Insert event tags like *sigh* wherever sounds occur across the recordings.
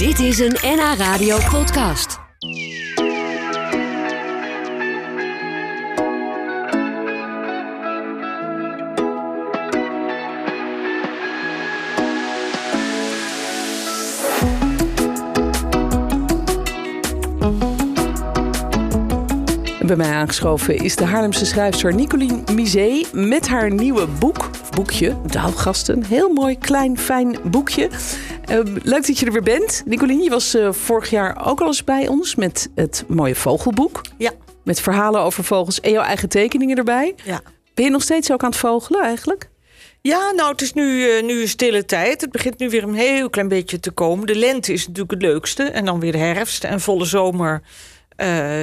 Dit is een NH Radio podcast. Bij mij aangeschoven is de Haarlemse schrijfster Nicolien Misé met haar nieuwe boek, boekje, Daalgasten. Heel mooi, klein, fijn boekje. Uh, leuk dat je er weer bent. Nicolien, je was uh, vorig jaar ook al eens bij ons met het mooie vogelboek. Ja. Met verhalen over vogels en jouw eigen tekeningen erbij. Ja. Ben je nog steeds ook aan het vogelen eigenlijk? Ja, nou, het is nu, uh, nu een stille tijd. Het begint nu weer een heel klein beetje te komen. De lente is natuurlijk het leukste. En dan weer de herfst en volle zomer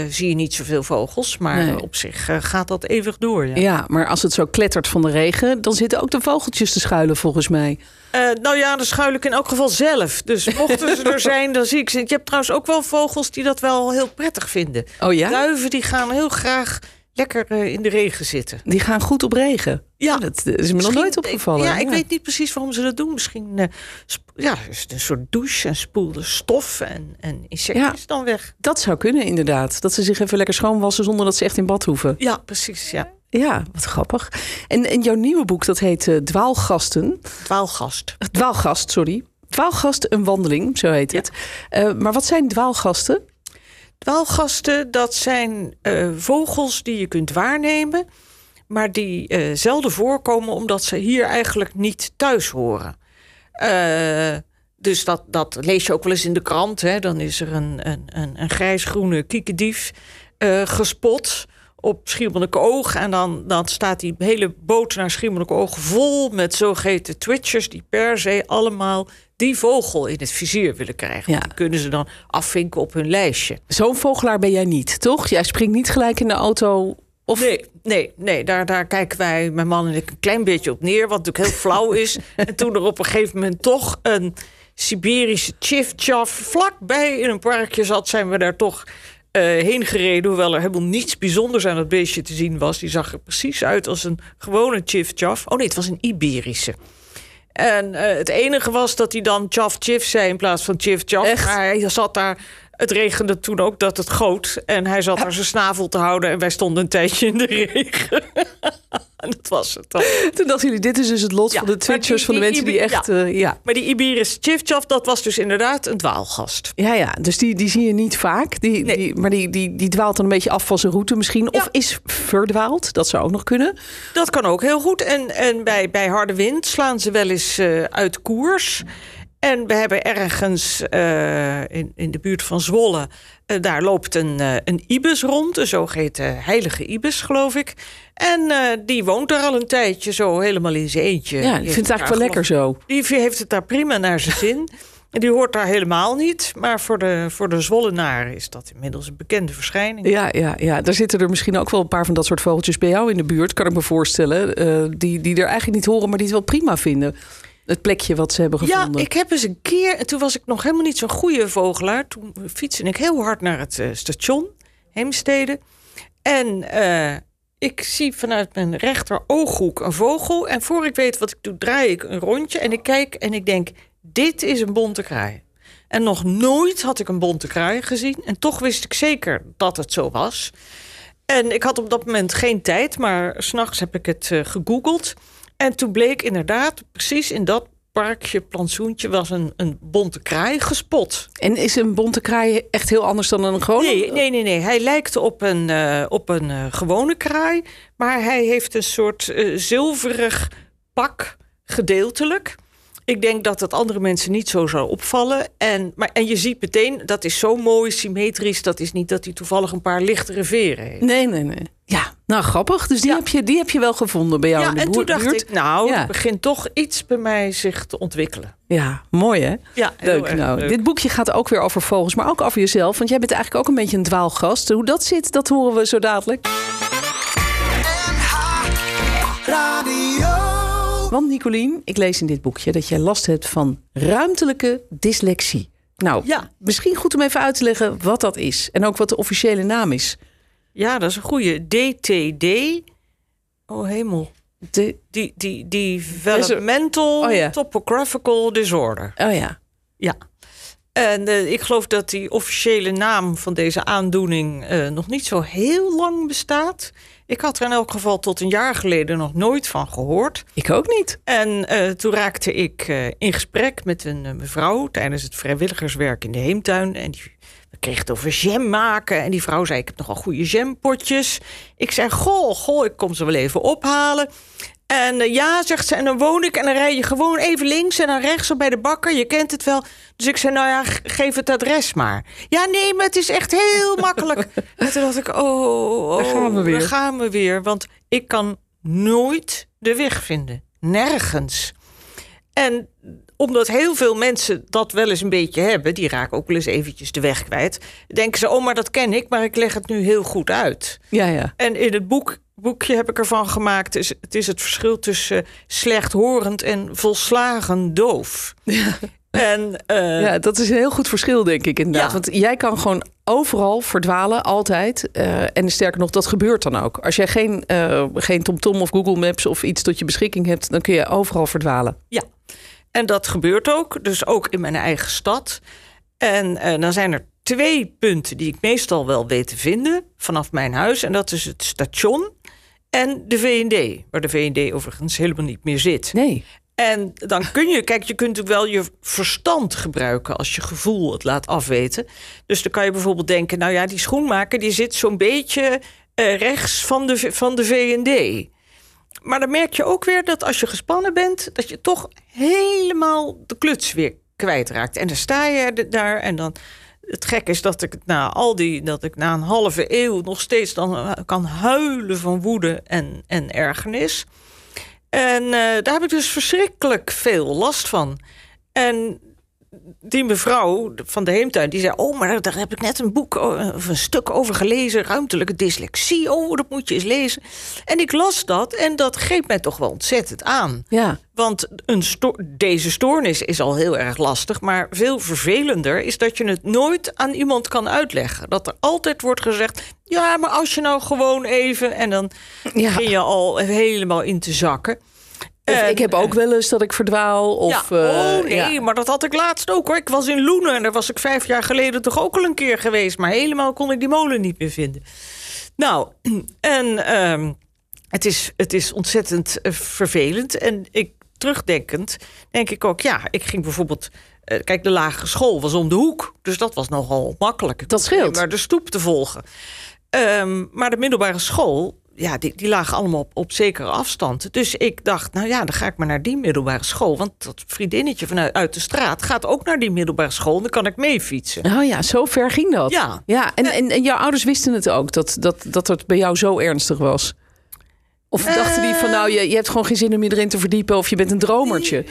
zie je niet zoveel vogels. Maar nee. op zich uh, gaat dat eeuwig door. Ja. ja. maar als het zo klettert van de regen... dan zitten ook de vogeltjes te schuilen volgens mij. Uh, nou ja, dan schuil ik in elk geval zelf. Dus mochten ze er *laughs* zijn, dan zie ik ze. Je hebt trouwens ook wel vogels die dat wel heel prettig vinden. Oh ja? Duiven die gaan heel graag lekker in de regen zitten. Die gaan goed op regen? Ja. Dat is me nog nooit opgevallen. Ja, ik weet niet precies waarom ze dat doen. Misschien uh, ja, is het een soort douche en spoelde stof en, en insectjes ja, dan weg. Dat zou kunnen inderdaad. Dat ze zich even lekker schoonwassen zonder dat ze echt in bad hoeven. Ja, precies. Ja. Ja, wat grappig. En, en jouw nieuwe boek, dat heet uh, Dwaalgasten. Dwaalgast. Dwaalgast, sorry. Dwaalgast, een wandeling, zo heet het. Uh, maar wat zijn dwaalgasten? Dwaalgasten, dat zijn uh, vogels die je kunt waarnemen, maar die uh, zelden voorkomen omdat ze hier eigenlijk niet thuis horen. Uh, dus dat, dat lees je ook wel eens in de krant. Hè? Dan is er een, een, een, een grijs-groene kiekendief gespot op Schiermonnikoog. En dan, dan staat die hele boot naar Schiermonnikoog vol met zogeheten twitchers... die per se allemaal die vogel in het vizier willen krijgen. Ja. Die kunnen ze dan afvinken op hun lijstje. Zo'n vogelaar ben jij niet, toch? Jij springt niet gelijk in de auto... Of... Nee, nee, nee daar, daar kijken wij, mijn man en ik, een klein beetje op neer. Wat natuurlijk heel flauw is. *laughs* en toen er op een gegeven moment toch een Siberische chif-chaf... vlakbij in een parkje zat, zijn we daar toch... Uh, heen gereden, hoewel er helemaal niets bijzonders aan dat beestje te zien was. Die zag er precies uit als een gewone chif-chaf. Oh nee, het was een Iberische. En uh, het enige was dat hij dan chaf chif zei in plaats van chif chaf. Maar hij zat daar. Het regende toen ook dat het goot. En hij zat daar zijn snavel te houden. En wij stonden een tijdje in de regen. *laughs* en *laughs* dat was het dan. Toen dachten jullie, dit is dus het lot ja, van de twitchers, van de mensen die echt... Ja. Uh, ja. Maar die Iberis chifchaf, dat was dus inderdaad een dwaalgast. Ja, ja. Dus die, die zie je niet vaak. Die, nee. die, maar die, die, die dwaalt dan een beetje af van zijn route misschien. Of is verdwaald. Dat zou ook nog kunnen. Dat kan ook heel goed. En, en bij, bij harde wind slaan ze wel eens uh, uit koers... En we hebben ergens uh, in, in de buurt van Zwolle, uh, daar loopt een, uh, een ibis rond, een zogeheten heilige ibis, geloof ik. En die woont daar al een tijdje zo helemaal in zijn eentje. Ja, die vindt het eigenlijk wel lekker zo. Die heeft het daar prima naar zijn zin. En die hoort daar helemaal niet. Maar voor de, voor de Zwollenaren is dat inmiddels een bekende verschijning. Ja, ja, ja, daar zitten er misschien ook wel een paar van dat soort vogeltjes bij jou in de buurt, kan ik me voorstellen. die, die er eigenlijk niet horen, maar die het wel prima vinden het plekje wat ze hebben gevonden. Ja, ik heb eens een keer, en toen was ik nog helemaal niet zo'n goede vogelaar. Toen fietste ik heel hard naar het uh, station, Heemstede. En uh, ik zie vanuit mijn rechter ooghoek een vogel. En voor ik weet wat ik doe, draai ik een rondje. En ik kijk en ik denk, dit is een bonte kraai. En nog nooit had ik een bonte kraai gezien. En toch wist ik zeker dat het zo was. En ik had op dat moment geen tijd, maar s'nachts heb ik het uh, gegoogeld. En toen bleek inderdaad, precies in dat parkje, plantsoentje, was een, een bonte kraai gespot. En is een bonte kraai echt heel anders dan een gewone? Nee, nee, nee. nee. Hij lijkt op een, uh, op een uh, gewone kraai, maar hij heeft een soort uh, zilverig pak gedeeltelijk. Ik denk dat het andere mensen niet zo zou opvallen. En, maar, en je ziet meteen, dat is zo mooi symmetrisch. Dat is niet dat hij toevallig een paar lichtere veren heeft. Nee, nee, nee. Ja, nou grappig. Dus die, ja. heb, je, die heb je wel gevonden bij jou ja, in de en toen buurt. dacht ik, nou, ja. er begint toch iets bij mij zich te ontwikkelen. Ja, mooi hè? Ja, leuk. Nou, leuk. Dit boekje gaat ook weer over vogels, maar ook over jezelf. Want jij bent eigenlijk ook een beetje een dwaalgast. Hoe dat zit, dat horen we zo dadelijk. Want Nicolien, ik lees in dit boekje dat jij last hebt van ruimtelijke dyslexie. Nou, ja. misschien goed om even uit te leggen wat dat is. En ook wat de officiële naam is. Ja, dat is een goede. DTD. Oh hemel. De, die, die, die Developmental oh, ja. Topographical Disorder. Oh ja. Ja. En eh, ik geloof dat die officiële naam van deze aandoening eh, nog niet zo heel lang bestaat. Ik had er in elk geval tot een jaar geleden nog nooit van gehoord. Ik ook niet. En eh, toen raakte ik eh, in gesprek met een eh, mevrouw tijdens het vrijwilligerswerk in de heemtuin. En die we kregen het over jam maken. En die vrouw zei: Ik heb nogal goede jampotjes. Ik zei: Goh, goh, ik kom ze wel even ophalen. En eh, ja, zegt ze, en dan woon ik en dan rij je gewoon even links en dan rechts op bij de bakker. Je kent het wel. Dus ik zei, nou ja, geef het adres maar. Ja, nee, maar het is echt heel *laughs* makkelijk. En toen dacht ik, oh, oh Daar gaan we weer. daar gaan we weer. Want ik kan nooit de weg vinden. Nergens. En omdat heel veel mensen dat wel eens een beetje hebben, die raken ook wel eens eventjes de weg kwijt. Denken ze, oh, maar dat ken ik, maar ik leg het nu heel goed uit. Ja, ja. En in het boek, boekje heb ik ervan gemaakt, is, het is het verschil tussen slechthorend en volslagen doof. En eh, Ja, dat is een heel goed verschil, denk ik inderdaad. Ja. Want jij kan gewoon overal verdwalen, altijd. Eh, en sterker nog, dat gebeurt dan ook. Als jij geen, eh, geen TomTom of Google Maps of iets tot je beschikking hebt... dan kun je overal verdwalen. Ja, en dat gebeurt ook. Dus ook in mijn eigen stad. En eh, dan zijn er twee punten die ik meestal wel weet te vinden vanaf mijn huis. En dat is het station en de VND. Waar de VND overigens helemaal niet meer zit. Nee. En dan kun je, kijk, je kunt natuurlijk wel je verstand gebruiken als je gevoel het laat afweten. Dus dan kan je bijvoorbeeld denken, nou ja, die schoenmaker die zit zo'n beetje eh, rechts van de, van de VND. Maar dan merk je ook weer dat als je gespannen bent, dat je toch helemaal de kluts weer kwijtraakt. En dan sta je daar en dan. Het gek is dat ik na al die, dat ik na een halve eeuw nog steeds dan eh, kan huilen van woede en, en ergernis. En eh, daar heb ik dus verschrikkelijk veel last van. En die mevrouw van de heemtuin, die zei... oh, maar daar heb ik net een boek o- of een stuk over gelezen... ruimtelijke dyslexie, oh, dat moet je eens lezen. En ik las dat en dat greep mij toch wel ontzettend aan. Ja. Want een sto- deze stoornis is al heel erg lastig... maar veel vervelender is dat je het nooit aan iemand kan uitleggen. Dat er altijd wordt gezegd... ja, maar als je nou gewoon even... en dan Ja. begin je al helemaal in te zakken... Of En- ik heb ook wel eens dat ik verdwaal. Of, ja. eh, oh nee, ja. maar dat had ik laatst ook hoor. Ik was in Loenen en daar was ik vijf jaar geleden toch ook al een keer geweest. Maar helemaal kon ik die molen niet meer vinden. Nou, *clears throat* en ehm, het, is, het is ontzettend eh, vervelend. En ik terugdenkend denk ik ook, ja, ik ging bijvoorbeeld... eh, kijk, de lagere school was om de hoek. Dus dat was nogal makkelijk. Ik Dat scheelt. Maar de stoep te volgen. Ehm, maar de middelbare school, ja, die, die lagen allemaal op, op zekere afstand. Dus ik dacht, nou ja, dan ga ik maar naar die middelbare school. Want dat vriendinnetje vanuit uit de straat gaat ook naar die middelbare school. En dan kan ik mee fietsen. Oh ja, zo ver ging dat. Ja. ja en, en, en jouw ouders wisten het ook, dat, dat, dat het bij jou zo ernstig was? Of dachten die van, nou, je, je hebt gewoon geen zin om je erin te verdiepen... of je bent een dromertje?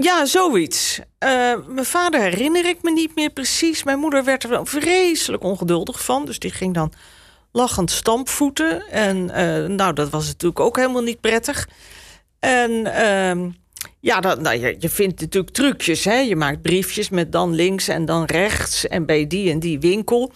Ja, zoiets. Eh, mijn vader herinner ik me niet meer precies. Mijn moeder werd er wel vreselijk ongeduldig van. Dus die ging dan lachend stampvoeten. En eh, nou, dat was natuurlijk ook helemaal niet prettig. En ehm, ja, dat, nou, je, je vindt natuurlijk trucjes. Hè? Je maakt briefjes met dan links en dan rechts. En bij die en die winkel.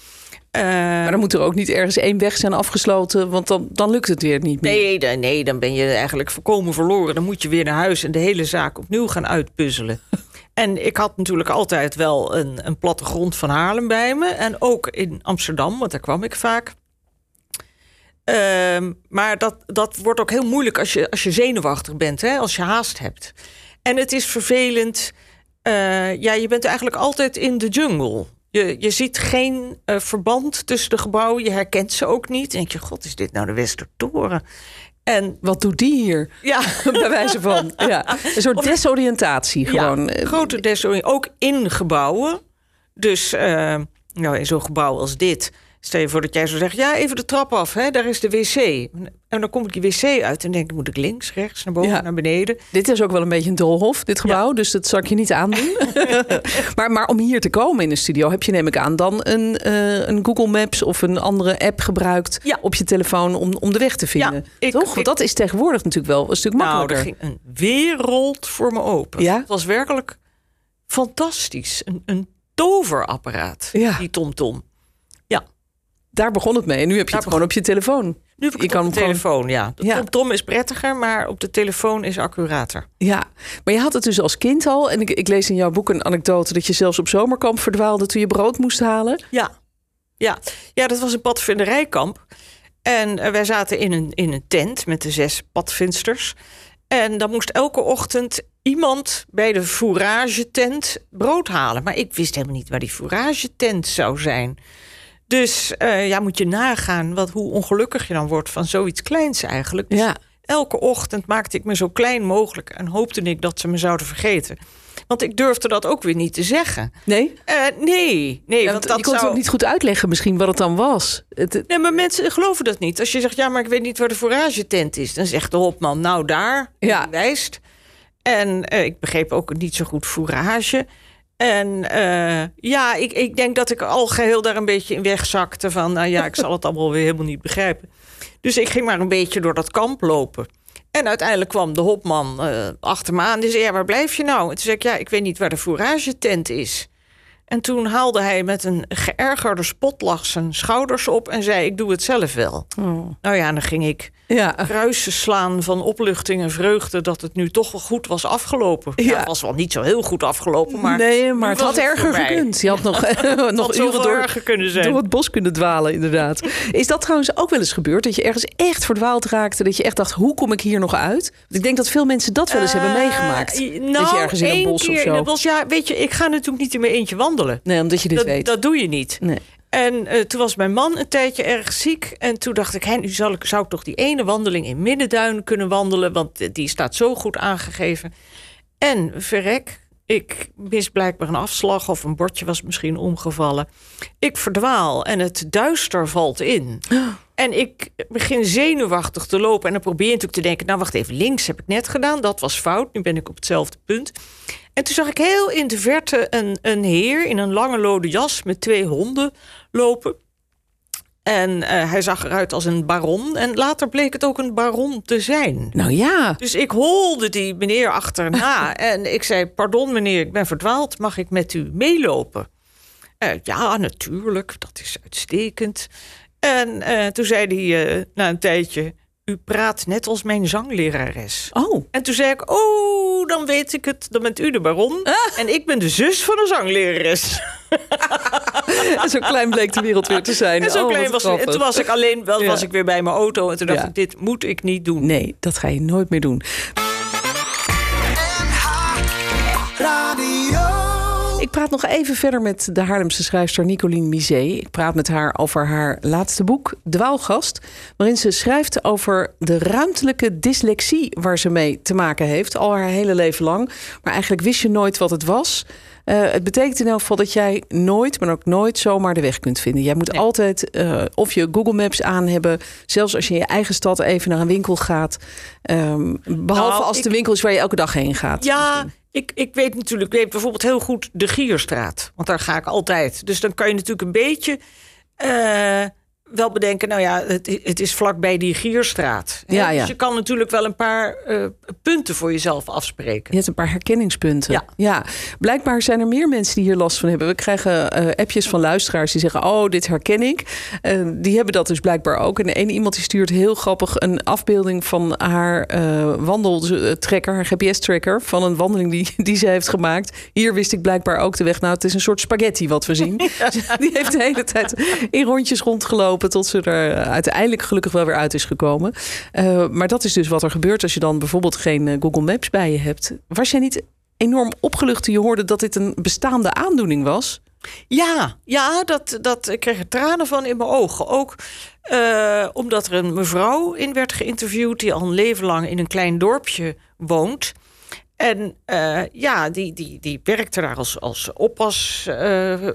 Eh, Maar dan moet er ook niet ergens één weg zijn afgesloten... want dan, dan lukt het weer niet meer. Nee, dan- nee, dan ben je eigenlijk volkomen verloren. Dan moet je weer naar huis en de hele zaak opnieuw gaan uitpuzzelen. *laughs* En ik had natuurlijk altijd wel een, een plattegrond van Haarlem bij me. En ook in Amsterdam, want daar kwam ik vaak. Ehm, maar dat, dat wordt ook heel moeilijk als je, als je zenuwachtig bent, hè? als je haast hebt. En het is vervelend. eh, ja, je bent eigenlijk altijd in de jungle. Je, je ziet geen eh, verband tussen de gebouwen. Je herkent ze ook niet. En denk je, god, is dit nou de Westertoren? En Wat doet die hier? ja, *laughs* Bij wijze van. Ja. Een soort desoriëntatie gewoon. Ja, grote desoriëntatie. Ook in gebouwen. Dus eh, nou, in zo'n gebouw als dit. Stel je voor dat jij zo zegt, ja, even de trap af, hè, daar is de wc. En dan kom ik die wc uit en denk moet ik links, rechts, naar boven, Ja. naar beneden? Dit is ook wel een beetje een doolhof, dit gebouw. Dus dat zal ik je niet aandoen. *laughs* maar, maar om hier te komen in de studio heb je neem ik aan dan een, eh, een Google Maps of een andere app gebruikt Ja. op je telefoon om, om de weg te vinden. Ik- Toch? Want ik- dat is tegenwoordig natuurlijk wel een stuk Nou, er makkelijker. ging een wereld voor me open. Ja? Het was werkelijk fantastisch. Een, een toverapparaat, Ja. die TomTom. Daar begon het mee. En nu heb je Daar het gewoon op je telefoon. Nu heb ik Je het kan op de hem gewoon- telefoon, ja. De Ja. TomTom is prettiger, maar op de telefoon is accurater. Ja, maar je had het dus als kind al. En ik, ik lees in jouw boek een anekdote dat je zelfs op zomerkamp verdwaalde toen je brood moest halen. Ja, ja. ja dat was een padvinderijkamp. En eh, wij zaten in een, in een tent met de zes padvindsters. En dan moest elke ochtend iemand bij de fouragetent brood halen. Maar ik wist helemaal niet waar die fouragetent zou zijn. Dus eh, ja, moet je nagaan wat, hoe ongelukkig je dan wordt van zoiets kleins eigenlijk. Dus Ja. elke ochtend maakte ik me zo klein mogelijk en hoopte ik dat ze me zouden vergeten. Want ik durfde dat ook weer niet te zeggen. Nee? Eh, nee, nee, Ja, want dat je kon het ook niet goed uitleggen misschien wat het dan was. Het, Nee, maar mensen geloven dat niet. Als je zegt, ja, maar ik weet niet waar de fouragetent is... dan zegt de hopman, nou daar, Ja. wijst. En eh, ik begreep ook niet zo goed fourage. En eh, ja, ik, ik denk dat ik al geheel daar een beetje in wegzakte... van, nou ja, ik zal het allemaal weer helemaal niet begrijpen. Dus ik ging maar een beetje door dat kamp lopen. En uiteindelijk kwam de hopman eh, achter me aan. En die zei, ja, waar blijf je nou? En toen zei ik, ja, ik weet niet waar de fouragetent is. En toen haalde hij met een geërgerde spotlach zijn schouders op... en zei, ik doe het zelf wel. oh. Nou ja, dan ging ik Ja. kruisen slaan van opluchting en vreugde... dat het nu toch wel goed was afgelopen. Ja. Ja. het was wel niet zo heel goed afgelopen, maar... nee, maar het had erger voorbij. gekund. Je had nog, *laughs* nog Had uren door, kunnen zijn. door het bos kunnen dwalen, inderdaad. Is dat trouwens ook wel eens gebeurd? Dat je ergens echt verdwaald raakte? Dat je echt dacht, hoe kom ik hier nog uit? Want ik denk dat veel mensen dat wel eens hebben Eh, meegemaakt. nou, dat je ergens in een bos keer of in zo... het bos, ja, weet je, ik ga natuurlijk niet in mijn eentje wandelen. Nee, omdat je dit Dat, weet. dat doe je niet. Nee. En eh, toen was mijn man een tijdje erg ziek. En toen dacht ik, hè, nu zal ik, zou ik toch die ene wandeling in Middenduin kunnen wandelen. Want eh, die staat zo goed aangegeven. En verrek, ik mis blijkbaar een afslag of een bordje was misschien omgevallen. Ik verdwaal en het duister valt in. *gasps* En ik begin zenuwachtig te lopen. En dan probeer je natuurlijk te denken... nou, wacht even, links heb ik net gedaan. Dat was fout. Nu ben ik op hetzelfde punt. En toen zag ik heel in de verte een, een heer... in een lange lode jas met twee honden lopen. En eh, hij zag eruit als een baron. En later bleek het ook een baron te zijn. Nou ja, Dus ik holde die meneer achterna. *laughs* en ik zei, pardon meneer, ik ben verdwaald. Mag ik met u meelopen? Eh, ja, natuurlijk. Dat is uitstekend. En eh, toen zei hij na een tijdje... U praat net als mijn zanglerares. oh. En toen zei ik, oh, dan weet ik het. Dan bent u de baron. En ik ben de zus van een zanglerares. *laughs* Zo klein bleek de wereld weer te zijn. En zo Oh, klein was ik. En toen was ik alleen, wel Ja. was ik weer bij mijn auto. En toen dacht Ja. ik, dit moet ik niet doen. Nee, dat ga je nooit meer doen. Ik praat nog even verder met de Haarlemse schrijfster Nicolien Misé. Ik praat met haar over haar laatste boek, Dwaalgast. Waarin ze schrijft over de ruimtelijke dyslexie waar ze mee te maken heeft. Al haar hele leven lang. Maar eigenlijk wist je nooit wat het was. Eh, het betekent in elk geval dat jij nooit, maar ook nooit zomaar de weg kunt vinden. Jij moet Nee. altijd eh, of je Google Maps aan hebben. Zelfs als je in je eigen stad even naar een winkel gaat. Ehm, behalve Nou, als ik- de winkel is waar je elke dag heen gaat. Ja, misschien. ik, ik weet natuurlijk, ik weet bijvoorbeeld heel goed de Gierstraat. Want daar ga ik altijd. Dus dan kan je natuurlijk een beetje eh, wel bedenken, nou ja, het, het is vlakbij die Gierstraat. Ja, ja. Dus je kan natuurlijk wel een paar eh, punten voor jezelf afspreken. Je hebt een paar herkenningspunten. Ja. Blijkbaar zijn er meer mensen die hier last van hebben. We krijgen eh, appjes van luisteraars die zeggen: Oh, dit herken ik. Die hebben dat dus blijkbaar ook. En ene iemand die stuurt heel grappig een afbeelding van haar eh wandeltrekker, haar GPS-tracker. Van een wandeling die, die ze heeft gemaakt. Hier wist ik blijkbaar ook de weg. Nou, het is een soort spaghetti wat we zien. *laughs* Die heeft de hele tijd in rondjes rondgelopen. Tot ze er eh, uiteindelijk gelukkig wel weer uit is gekomen. Eh, maar dat is dus wat er gebeurt als je dan bijvoorbeeld geen eh, Google Maps bij je hebt. Was jij niet enorm opgelucht toen je hoorde dat dit een bestaande aandoening was? Ja, ja dat, dat, ik kreeg er tranen van in mijn ogen. Ook omdat er een mevrouw in werd geïnterviewd... die al een leven lang in een klein dorpje woont. En eh, ja, die, die, die werkte daar als, als oppas, eh,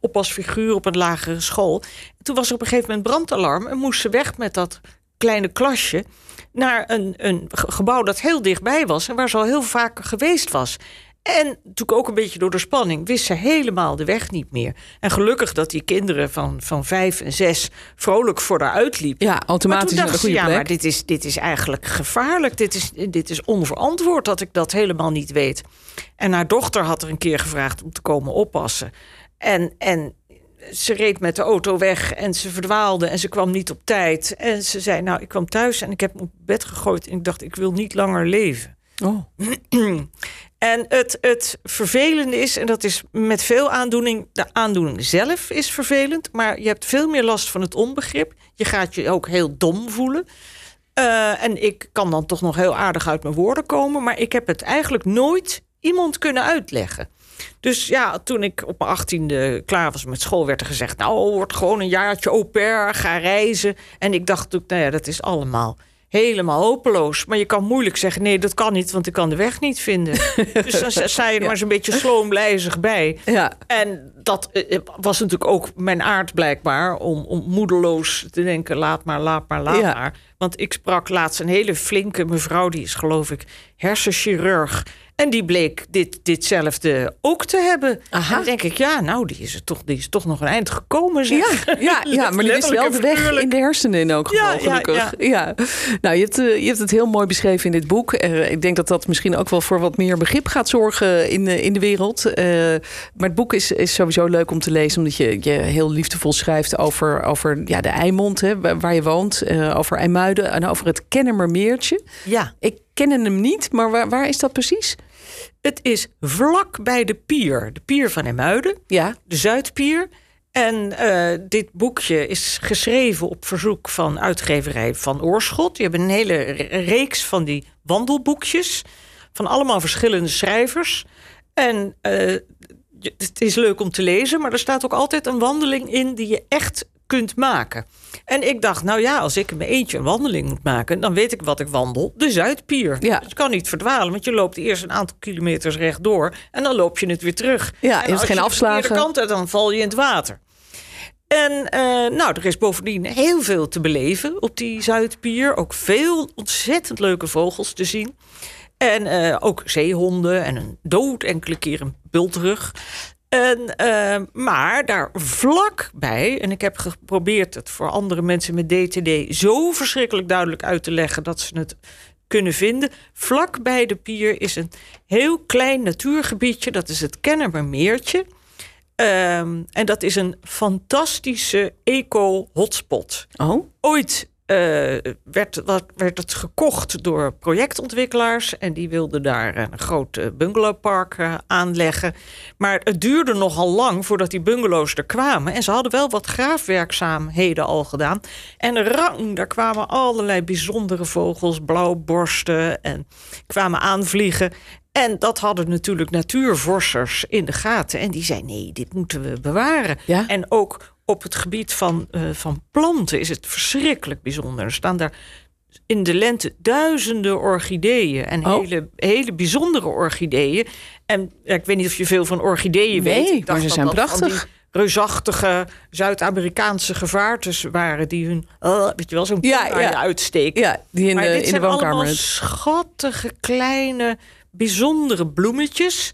oppasfiguur op een lagere school. En toen was er op een gegeven moment brandalarm... en moest ze weg met dat kleine klasje naar een, een ge- gebouw dat heel dichtbij was... en waar ze al heel vaak geweest was. En natuurlijk ook een beetje door de spanning wist ze helemaal de weg niet meer. En gelukkig dat die kinderen van, van vijf en zes vrolijk voor haar uitliepen. Ja, Maar automatisch toen naar de dacht ze, ja, maar dit is, dit is eigenlijk gevaarlijk. Dit is, dit is onverantwoord dat ik dat helemaal niet weet. En haar dochter had er een keer gevraagd om te komen oppassen. En, en ze reed met de auto weg en ze verdwaalde en ze kwam niet op tijd. En ze zei, nou, ik kwam thuis en ik heb me op bed gegooid en ik dacht, ik wil niet langer leven. Oh. *clears throat* En het, het vervelende is, en dat is met veel aandoening, de aandoening zelf is vervelend, maar je hebt veel meer last van het onbegrip. Je gaat je ook heel dom voelen. Uh, en ik kan dan toch nog heel aardig uit mijn woorden komen, maar ik heb het eigenlijk nooit iemand kunnen uitleggen. Dus ja, toen ik op mijn achttiende klaar was met school, werd er gezegd: Nou, word gewoon een jaartje au pair, ga reizen. En ik dacht nou ja, dat is allemaal helemaal hopeloos. Maar je kan moeilijk zeggen: nee, dat kan niet, want ik kan de weg niet vinden. *laughs* dus dan zei je er maar zo'n beetje sloomlijzig bij. Ja. En dat eh, was natuurlijk ook mijn aard blijkbaar om, om moedeloos te denken: laat maar, laat maar, laat Ja. maar. Want ik sprak laatst een hele flinke mevrouw, die is geloof ik hersenchirurg. En die bleek dit, ditzelfde ook te hebben. Aha. En denk ik, ja, nou, die is, er toch, die is toch nog een eind gekomen. Zeg. Ja, ja, *laughs* ja, maar dit is wel de weg in de hersenen in elk geval, Ja, gelukkig. Ja, Nou, je hebt, eh, je hebt het heel mooi beschreven in dit boek. Eh, ik denk dat dat misschien ook wel voor wat meer begrip gaat zorgen in, de- in de wereld. Eh, maar het boek is, is sowieso leuk om te lezen... omdat je, je heel liefdevol schrijft over, over ja, de Eimond, hè, waar je woont. eh, over IJmuiden en over het Kennemermeertje. ja, Ik ken hem niet, maar waar, waar is dat precies? het is vlak bij de pier. De pier van Emuiden. Ja, de Zuidpier. En eh, dit boekje is geschreven op verzoek van uitgeverij Van Oorschot. Die hebben een hele re- reeks van die wandelboekjes. Van allemaal verschillende schrijvers. En eh, het is leuk om te lezen, maar er staat ook altijd een wandeling in die je echt kunt maken. En ik dacht, nou ja, als ik in mijn eentje een wandeling moet maken, dan weet ik wat ik wandel. De Zuidpier. Ja. Dus je kan niet verdwalen, want je loopt eerst een aantal kilometers rechtdoor en dan loop je het weer terug. Ja, en hebt als geen je de afslagen. verkeerde kant uit, dan val je in het water. En eh, nou, er is bovendien heel veel te beleven op die Zuidpier. Ook veel ontzettend leuke vogels te zien. En eh, ook zeehonden en een dood enkele keer een bultrug. En, eh, maar daar vlakbij, en ik heb geprobeerd het voor andere mensen met DTD zo verschrikkelijk duidelijk uit te leggen dat ze het kunnen vinden. Vlakbij de pier is een heel klein natuurgebiedje, dat is het Kennemermeertje. Ehm, en dat is een fantastische eco-hotspot. oh, Ooit werd, wat, werd het gekocht door projectontwikkelaars. En die wilden daar een groot eh, bungalowpark eh, aanleggen. Maar het duurde nogal lang voordat die bungalows er kwamen. En ze hadden wel wat graafwerkzaamheden al gedaan. En rang, daar kwamen allerlei bijzondere vogels, blauwborsten. En kwamen aanvliegen. En dat hadden natuurlijk natuurvorsters in de gaten. En die zeiden, nee, dit moeten we bewaren. Ja. En ook op het gebied van, eh, van planten is het verschrikkelijk bijzonder. Er staan daar in de lente duizenden orchideeën. En Oh. hele, hele bijzondere orchideeën. En ja, ik weet niet of je veel van orchideeën Nee, weet. Ik maar ze zijn dat prachtig. reusachtige Zuid-Amerikaanse gevaartes waren... die hun, eh, weet je wel, zo'n Ja, ja. uitsteken. ja, die in Maar de, dit in de zijn woonkamer. allemaal schattige, kleine, bijzondere bloemetjes.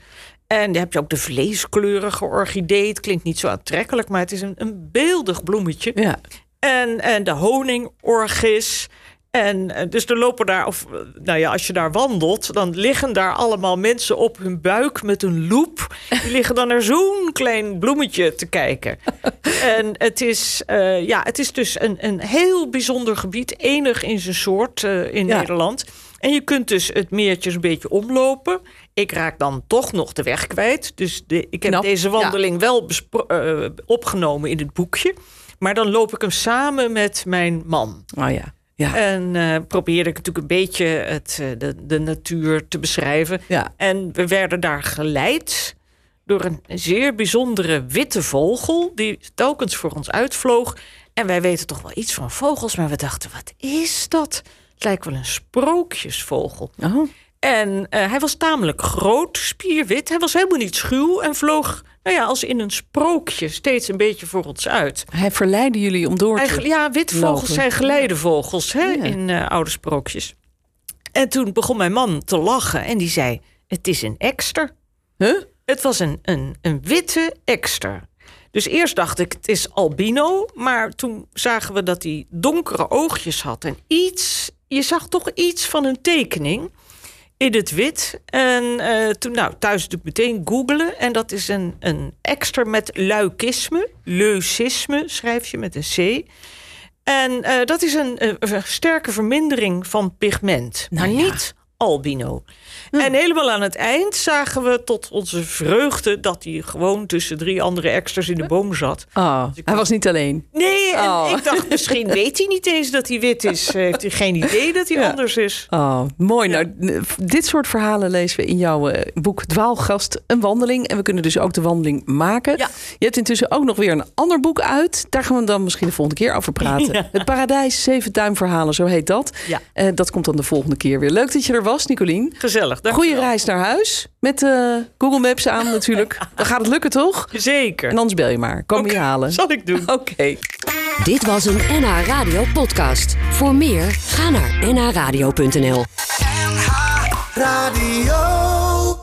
En dan heb je ook de vleeskleurige orchidee. Het klinkt niet zo aantrekkelijk, maar het is een, een beeldig bloemetje. Ja. En, en de honingorgis. En eh, dus er lopen daar, of nou ja, als je daar wandelt, dan liggen daar allemaal mensen op hun buik met een loep. Die liggen dan naar zo'n klein bloemetje te kijken. *laughs* en het is, eh, ja, het is dus een, een heel bijzonder gebied, enig in zijn soort eh, in Ja. Nederland. En je kunt dus het meertje een beetje omlopen. Ik raak dan toch nog de weg kwijt. Dus de, ik heb Knap, deze ja. wandeling wel eh, opgenomen in het boekje. Maar dan loop ik hem samen met mijn man. Oh ja. Ja. En eh probeerde ik natuurlijk een beetje het, eh, de, de natuur te beschrijven. Ja. En we werden daar geleid door een zeer bijzondere witte vogel... die telkens voor ons uitvloog. En wij weten toch wel iets van vogels, maar we dachten, wat is dat? Het lijkt wel een sprookjesvogel. Oh. En eh, hij was tamelijk groot, spierwit. Hij was helemaal niet schuw en vloog, nou ja, als in een sprookje, steeds een beetje voor ons uit. Hij verleidde jullie om door te... Ja, witvogels lopen. zijn geleidevogels hè, Ja. in eh, oude sprookjes. En toen begon mijn man te lachen en die zei: Het is een ekster. Huh? Het was een, een, een witte ekster. Dus eerst dacht ik, het is albino. Maar toen zagen we dat hij donkere oogjes had. En iets, je zag toch iets van een tekening. in het wit. En eh, toen, nou, thuis natuurlijk meteen googelen. En dat is een, een extra met leukisme. Leucisme schrijf je met een C. En eh, dat is een, een, sterke vermindering van pigment. Nou maar ja. niet albino. En helemaal aan het eind zagen we tot onze vreugde... dat hij gewoon tussen drie andere extras in de boom zat. Oh, hij was niet alleen. Nee, en Oh. ik dacht misschien weet hij niet eens dat hij wit is. Heeft hij geen idee dat hij Ja. anders is. Oh, mooi. Nou, dit soort verhalen lezen we in jouw eh, boek Dwaalgast, een wandeling. En we kunnen dus ook de wandeling maken. Ja. Je hebt intussen ook nog weer een ander boek uit. Daar gaan we dan misschien de volgende keer over praten. *laughs* Het Paradijs, Zeven Duimverhalen, zo heet dat. Ja. Eh, dat komt dan de volgende keer weer. Leuk dat je er was, Nicolien. Gezellig, dank Goeie je wel. reis naar huis. Met eh, Google Maps aan natuurlijk. *laughs* Dan gaat het lukken, toch? Zeker. En anders bel je maar. Kom je Oké, halen. Zal ik doen. *laughs* Oké. Dit was een NH Radio podcast. Voor meer, ga naar nhradio.nl. NH Radio.